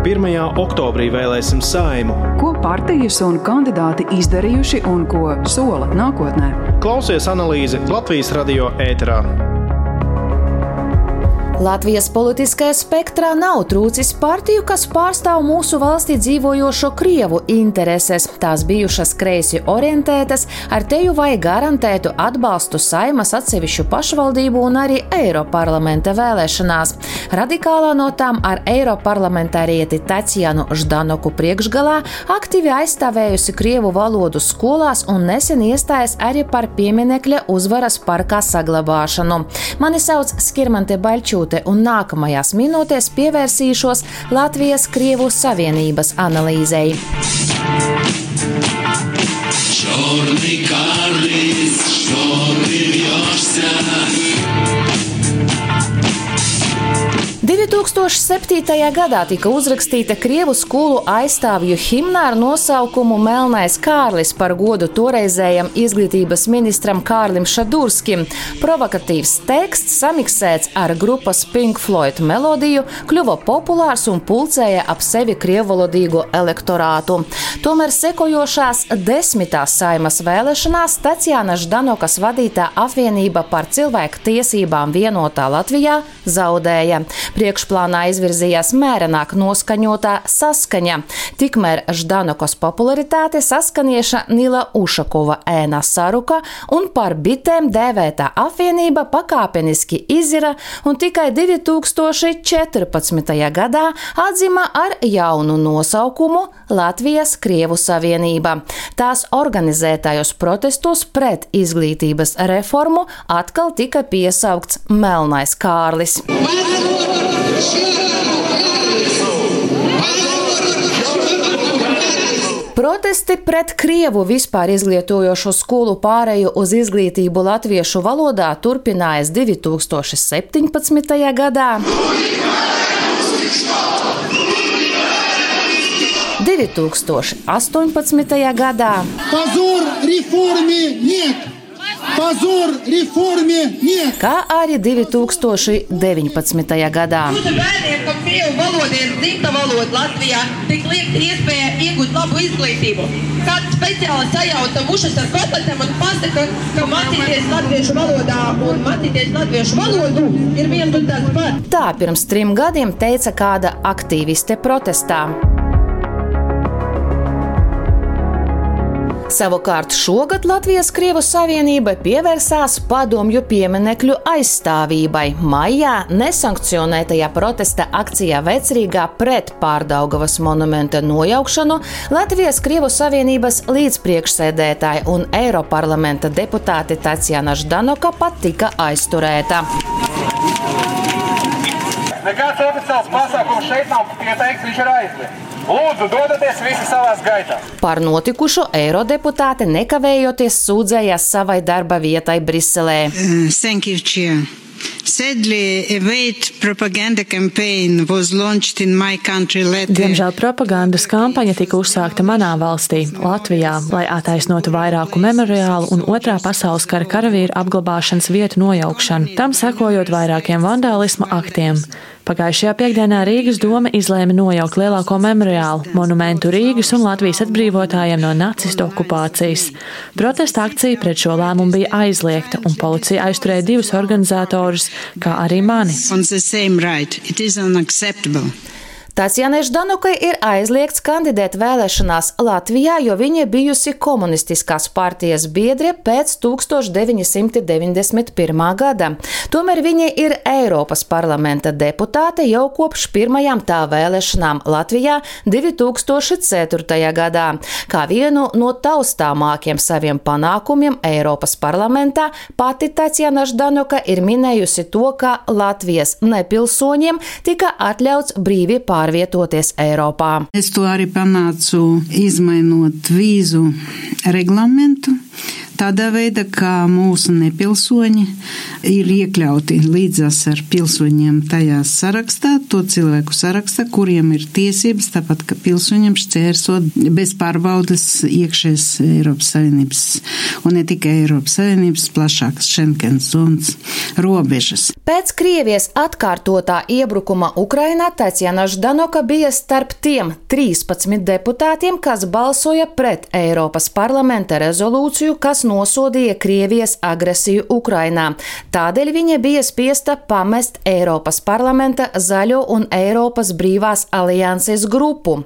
1. oktobrī vēlēsim saimu. Ko partijas un kandidāti izdarījuši un ko sola nākotnē? Klausies analīzi Latvijas radio ēterā. Latvijas politiskajā spektrā nav trūcis partiju, kas pārstāv mūsu valstī dzīvojošo krievu intereses. Tās bijušas kreisi orientētas, ar teju vai garantētu atbalstu saimas atsevišķu pašvaldību un arī Eiroparlamenta vēlēšanās. Radikālā no tām ar Eiroparlamentārieti Tatjanu Ždanoku priekšgalā aktīvi aizstāvējusi krievu valodu skolās un nesen iestājas arī par pieminekļa uzvaras parkā saglabāšanu. Mani sauc Skirmante Baļķūte minūte, un nākamajās minūtēs pievērsīšos Latvijas-Krievu Savienības analīzei. Черный карлиц, что плывешься 2007. gadā tika uzrakstīta Krievu skolu aizstāvju himna ar nosaukumu Melnais Kārlis par godu toreizējam izglītības ministram Kārlim Šadurskim. Provokatīvs teksts, samiksēts ar grupas Pink Floyd melodiju, kļuva populārs un pulcēja ap sevi krievalodīgo elektorātu. Tomēr sekojošās desmitās saimas vēlēšanās Tatjana Ždanokas vadītā apvienība par cilvēku tiesībām vienotā Latvijā zaudēja priekšplānā izvirzījās mērenāk noskaņotā saskaņa. Tikmēr Ždanokos popularitāte saskanieša Nila Ušakova ēna saruka un par bitēm dēvētā apvienība pakāpeniski izira un tikai 2014. gadā atzima ar jaunu nosaukumu Latvijas Krievu Savienība. Tās organizētajos protestos pret izglītības reformu atkal tika piesaukts Melnais Kārlis. Protesti pret Krievu vispār izglītojošo skolu pārēju uz izglītību latviešu valodā turpinājās 2017. gadā. 2018. gadā. Pazur reformi niet! Pazur reformie niet! Kā arī 2019. gadā. Bērniem, krievu valoda ir dzimta valoda Latvijā, tik liekt iespēja iegūt labu izglītību. Kāds speciāli sajauta mušas ar kotletēm un pasaka, ka mācīties latviešu valodā un mācīties latviešu valodu ir viens un tas pats. Tā pirms trim gadiem teica kāda aktīviste protestā. Savukārt šogad Latvijas-Krievu Savienība pievērsās padomju pieminekļu aizstāvībai. Maijā nesankcionētajā protesta akcijā Vecrīgā pret Pārdaugavas monumenta nojaukšanu Latvijas-Krievu Savienības līdzpriekšsēdētāja un Eiroparlamenta deputāte Tatjana Ždanoka pat tika aizturēta. Nekāds oficiāls pasākums šeit nav pieteikts, viņš ir aizliegts. Lūdzu, dodieties visi savā gaitā. Par notikušo eirodeputāte nekavējoties sūdzējās savai darba vietai Briselē. Uh. Sadly, a weight propaganda campaign was launched in my country later. Diemžēl propagandas kampaņa tika uzsākta manā valstī, Latvijā, lai attaisnotu vairāku memoriālu un otrā pasaules kara karavīru apglabāšanas vietu nojaukšanu, tam sekojot vairākiem vandālisma aktiem. Pagājušajā piekdienā Rīgas doma izlēma nojaukt lielāko memoriālu monumentu Rīgas un Latvijas atbrīvotājiem no nacistu okupācijas. Protesta akcija pret šo lēmumu bija aizliegta, un policija aizturēja divus organizatorus, kā arī mani. Tāsjanai Ždanukai ir aizliegts kandidēt vēlēšanās Latvijā, jo viņa bijusi komunistiskās partijas biedre pēc 1991. gada. Tomēr viņa ir Eiropas parlamenta deputāte jau kopš pirmajām tā vēlēšanām Latvijā 2004. gadā. Kā vienu no taustāmākiem saviem panākumiem Eiropas parlamentā pati Tāsjana Ždanuka ir minējusi to, ka Latvijas nepilsoņiem tika atļauts brīvi pārvietoties pārvietoties Eiropā. Es to arī panācu izmainot vīzu reglamentu. Tādā veidā, ka mūsu nepilsoņi ir iekļauti līdzās ar pilsoņiem tajā sarakstā, to cilvēku sarakstā, kuriem ir tiesības, tāpat kā pilsoņiem šķērsot bez pārbaudas iekšēs Eiropas Savienības un ne tikai Eiropas Savienības plašākas Šenkens zonas robežas. Pēc Krievijas atkārtotā iebrukuma Ukrainā Tatjana Ždanoka bija starp tiem 13 deputātiem, kas balsoja pret Eiropas parlamenta rezolūciju, kas nosodīja Krievijas agresiju Ukrainā. Tādēļ viņa bija spiesta pamest Eiropas parlamenta zaļo un Eiropas brīvās alianses grupu.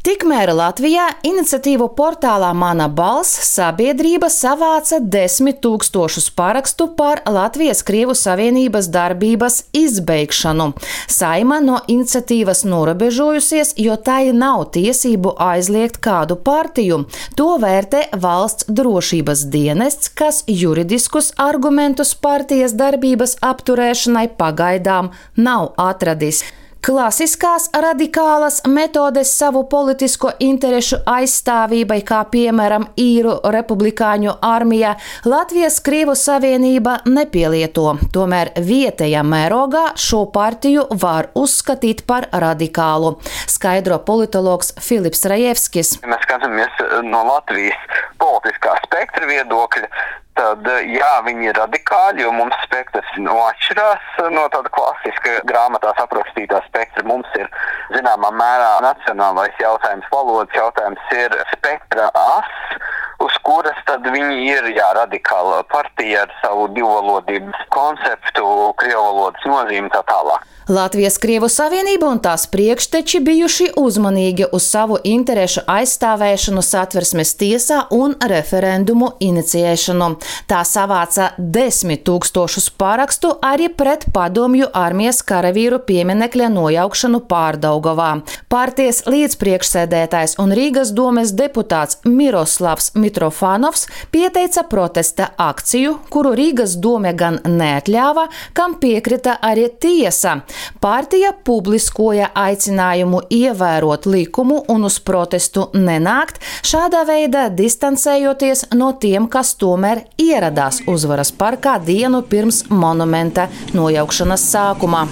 Tikmēr Latvijā iniciatīvu portālā Mana balss sabiedrība savāca desmit tūkstošus parakstu par Latvijas Krievu Savienības darbības izbeigšanu. Saima no iniciatīvas norobežojusies, jo tai nav tiesību aizliegt kādu partiju. To vērtē valsts drošības dienests, kas juridiskus argumentus partijas darbības apturēšanai pagaidām nav atradis. Klasiskās radikālas metodes savu politisko interešu aizstāvībai, kā piemēram īru republikāņu armija, Latvijas Krievu Savienība nepielieto. Tomēr vietējā mērogā šo partiju var uzskatīt par radikālu, skaidro politologs Filips Rajevskis. Mēs skatāmies no Latvijas politiskā spektra viedokļa tad jā, viņi ir radikāli, jo mums spektrs nu, atšķirās no tāda klasiska grāmatās aprakstītā spektra. Mums ir zināmā mērā nacionālais jautājums, valodas jautājums ir spektra as, uz kuras tad viņi ir jā, radikāla partija ar savu divvalodības konceptu, krievu valodas nozīmi tā tālāk. Latvijas Krievu Savienība un tās priekšteči bijuši uzmanīgi uz savu interešu aizstāvēšanu satversmes tiesā un referendumu inicijēšanu. Tā savāca desmit tūkstošus parakstu arī pret padomju armijas karavīru pieminekļa nojaukšanu Pārdaugavā. Partijas līdzpriekšsēdētājs un Rīgas domes deputāts Miroslavs Mitrofanovs pieteica protesta akciju, kuru Rīgas dome gan neatļāva, kam piekrita arī tiesa. Partija publiskoja aicinājumu ievērot likumu un uz protestu nenākt, šādā veidā distancējoties no tiem, kas tomēr ieradās uzvaras parkā dienu pirms monumenta nojaukšanas sākumā.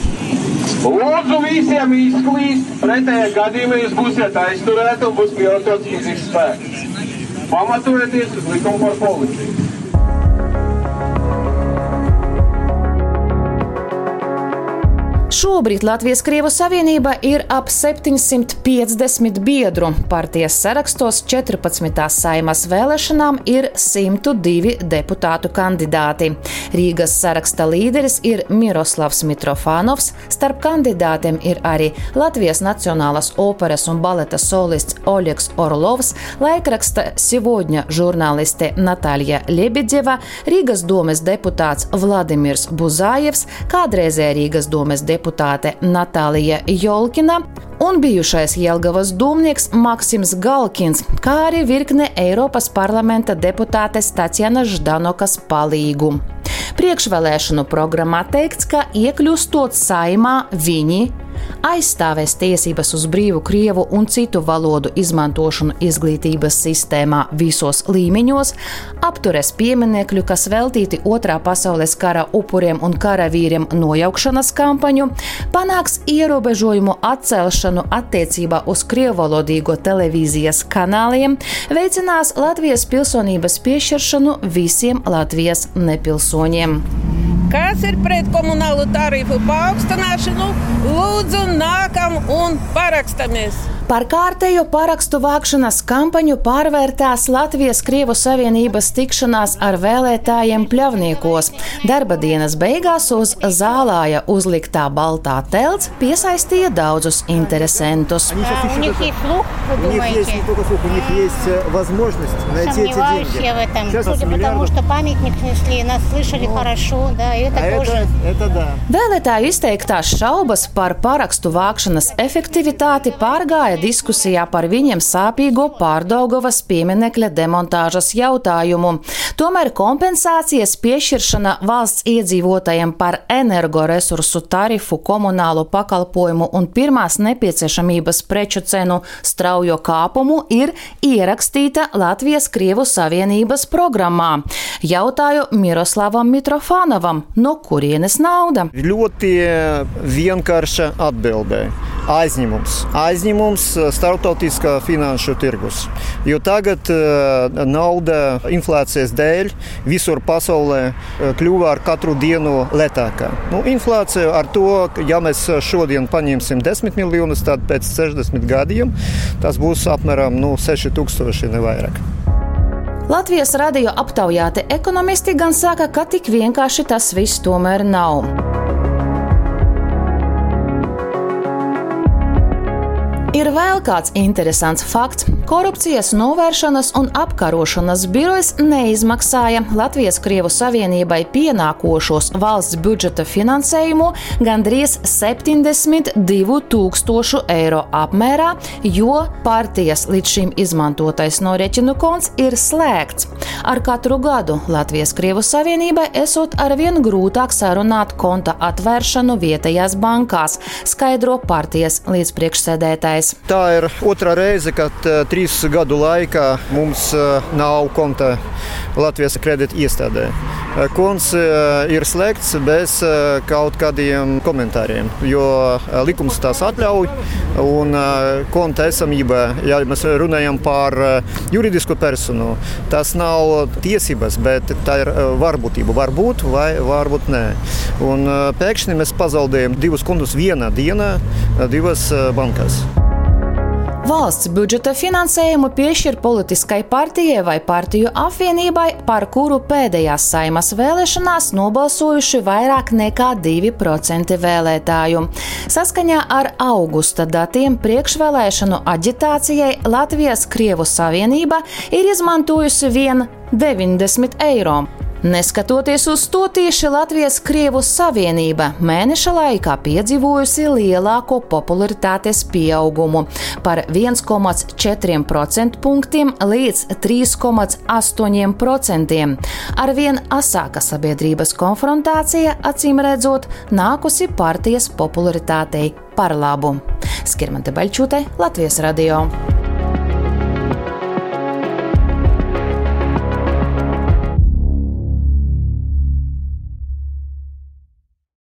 Lūdzu, visiem izklīst, pretējā gadījumā jūs būsiet aizturēti un būs pielietots fizisks spēks. Pamatojoties uz likumu par policiju. Šobrīd Latvijas Krievu Savienība ir ap 750 biedru. Partijas sarakstos 14. saimas vēlēšanām ir 102 deputātu kandidāti. Rīgas saraksta līderis ir Miroslavs Mitrofānovs, starp kandidātiem ir arī Latvijas Nacionālās operas un baleta solists Oļegs Orlovs, laikraksta Sivodņa žurnāliste Natālija Lebedeva, Rīgas domes deputāts Vladimirs Buzājevs, kādreizē Rīgas domes deputāts deputāte Natālija Jolkina un bijušais Jelgavas dūmnieks Maksims Galkins, kā arī virkne Eiropas parlamenta deputātes Tatjana Ždanokas palīgu. Priekšvēlēšanu programmā teikts, ka iekļūstot saimā viņi aizstāvēs tiesības uz brīvu krievu un citu valodu izmantošanu izglītības sistēmā visos līmeņos, apturēs pieminekļu, kas veltīti Otrā pasaules kara upuriem un karavīriem nojaukšanas kampaņu, panāks ierobežojumu atcelšanu attiecībā uz krievalodīgo televīzijas kanāliem, veicinās Latvijas pilsonības piešķiršanu visiem Latvijas nepilsoņiem. Kas ir pret komunālo tarifu paaugstināšanu? Lūdzu, nākam un parakstamies! Par kārtējo parakstu vākšanas kampaņu pārvērtās Latvijas Krievu Savienības tikšanās ar vēlētājiem pļavniekos. Darba dienas beigās uz zālāja uzliktā baltā telts piesaistīja daudzus interesantus. Vēlētāju izteiktās šaubas par parakstu vākšanas efektivitāti pārgāja diskusijā par viņiem sāpīgo pārdaugovas pieminekļa demontāžas jautājumu. Tomēr kompensācijas piešķiršana valsts iedzīvotājiem par energoresursu tarifu, komunālo pakalpojumu un pirmās nepieciešamības preču cenu straujo kāpumu ir ierakstīta Latvijas Krievu Savienības programmā. Jautāju Miroslavam Mitrofanovam, no kurienes nauda? Ļoti vienkārša atbildē aizņemums. Aizņemums eh, starptautiskā finanšu tirgus. Jo tagad uh, nauda inflācijas dēļ visur pasaulē kļuva ar katru dienu lētākā. Nu, inflācija ar to, ja mēs šodien paņemsim 10 miljonus, tad pēc 60 gadiem tas būs apmēram nu, 6000 ne vairāk. Latvijas radio aptaujāti ekonomisti gan saka, ka tik vienkārši tas viss tomēr nav. Ir vēl kāds interesants fakts. Korupcijas novēršanas un apkarošanas birojas neizmaksāja Latvijas Krievu Savienībai pienākošos valsts budžeta finansējumu gandrīz 72 tūkstošu eiro apmērā, jo partijas līdz šim izmantotais norēķinu konts ir slēgts. Ar katru gadu Latvijas Krievu Savienībai esot arvien grūtāk sarunāt konta atvēršanu vietējās bankās, skaidro partijas līdzpriekšsēdētājs iedzīvotājs. Tā ir otrā reize, kad uh, trīs gadu laikā mums uh, nav konta Latvijas kredīta iestādē. Uh, konts ir slēgts bez kaut kādiem komentāriem, jo likums tās atļauj. Un konta esamība, ja mēs runājam par juridisku personu, tas nav tiesības, bet tā ir varbūtība. Varbūt vai varbūt nē. Un pēkšņi mēs pazaudējam divus kontus vienā dienā, divas bankās. Valsts budžeta finansējumu piešķir politiskai partijai vai partiju apvienībai, par kuru pēdējās saimas vēlēšanās nobalsojuši vairāk nekā 2% vēlētāju. Saskaņā ar augusta datiem priekšvēlēšanu aģitācijai Latvijas Krievu Savienība ir izmantojusi vien 90 eiro. Neskatoties uz to, tieši Latvijas Krievu Savienība mēneša laikā piedzīvojusi lielāko popularitātes pieaugumu par 1,4% punktiem līdz 3,8%. Arvien asāka sabiedrības konfrontācija, acīm redzot, nākusi partijas popularitātei par labu. Skirmante Baļķute, Latvijas radio.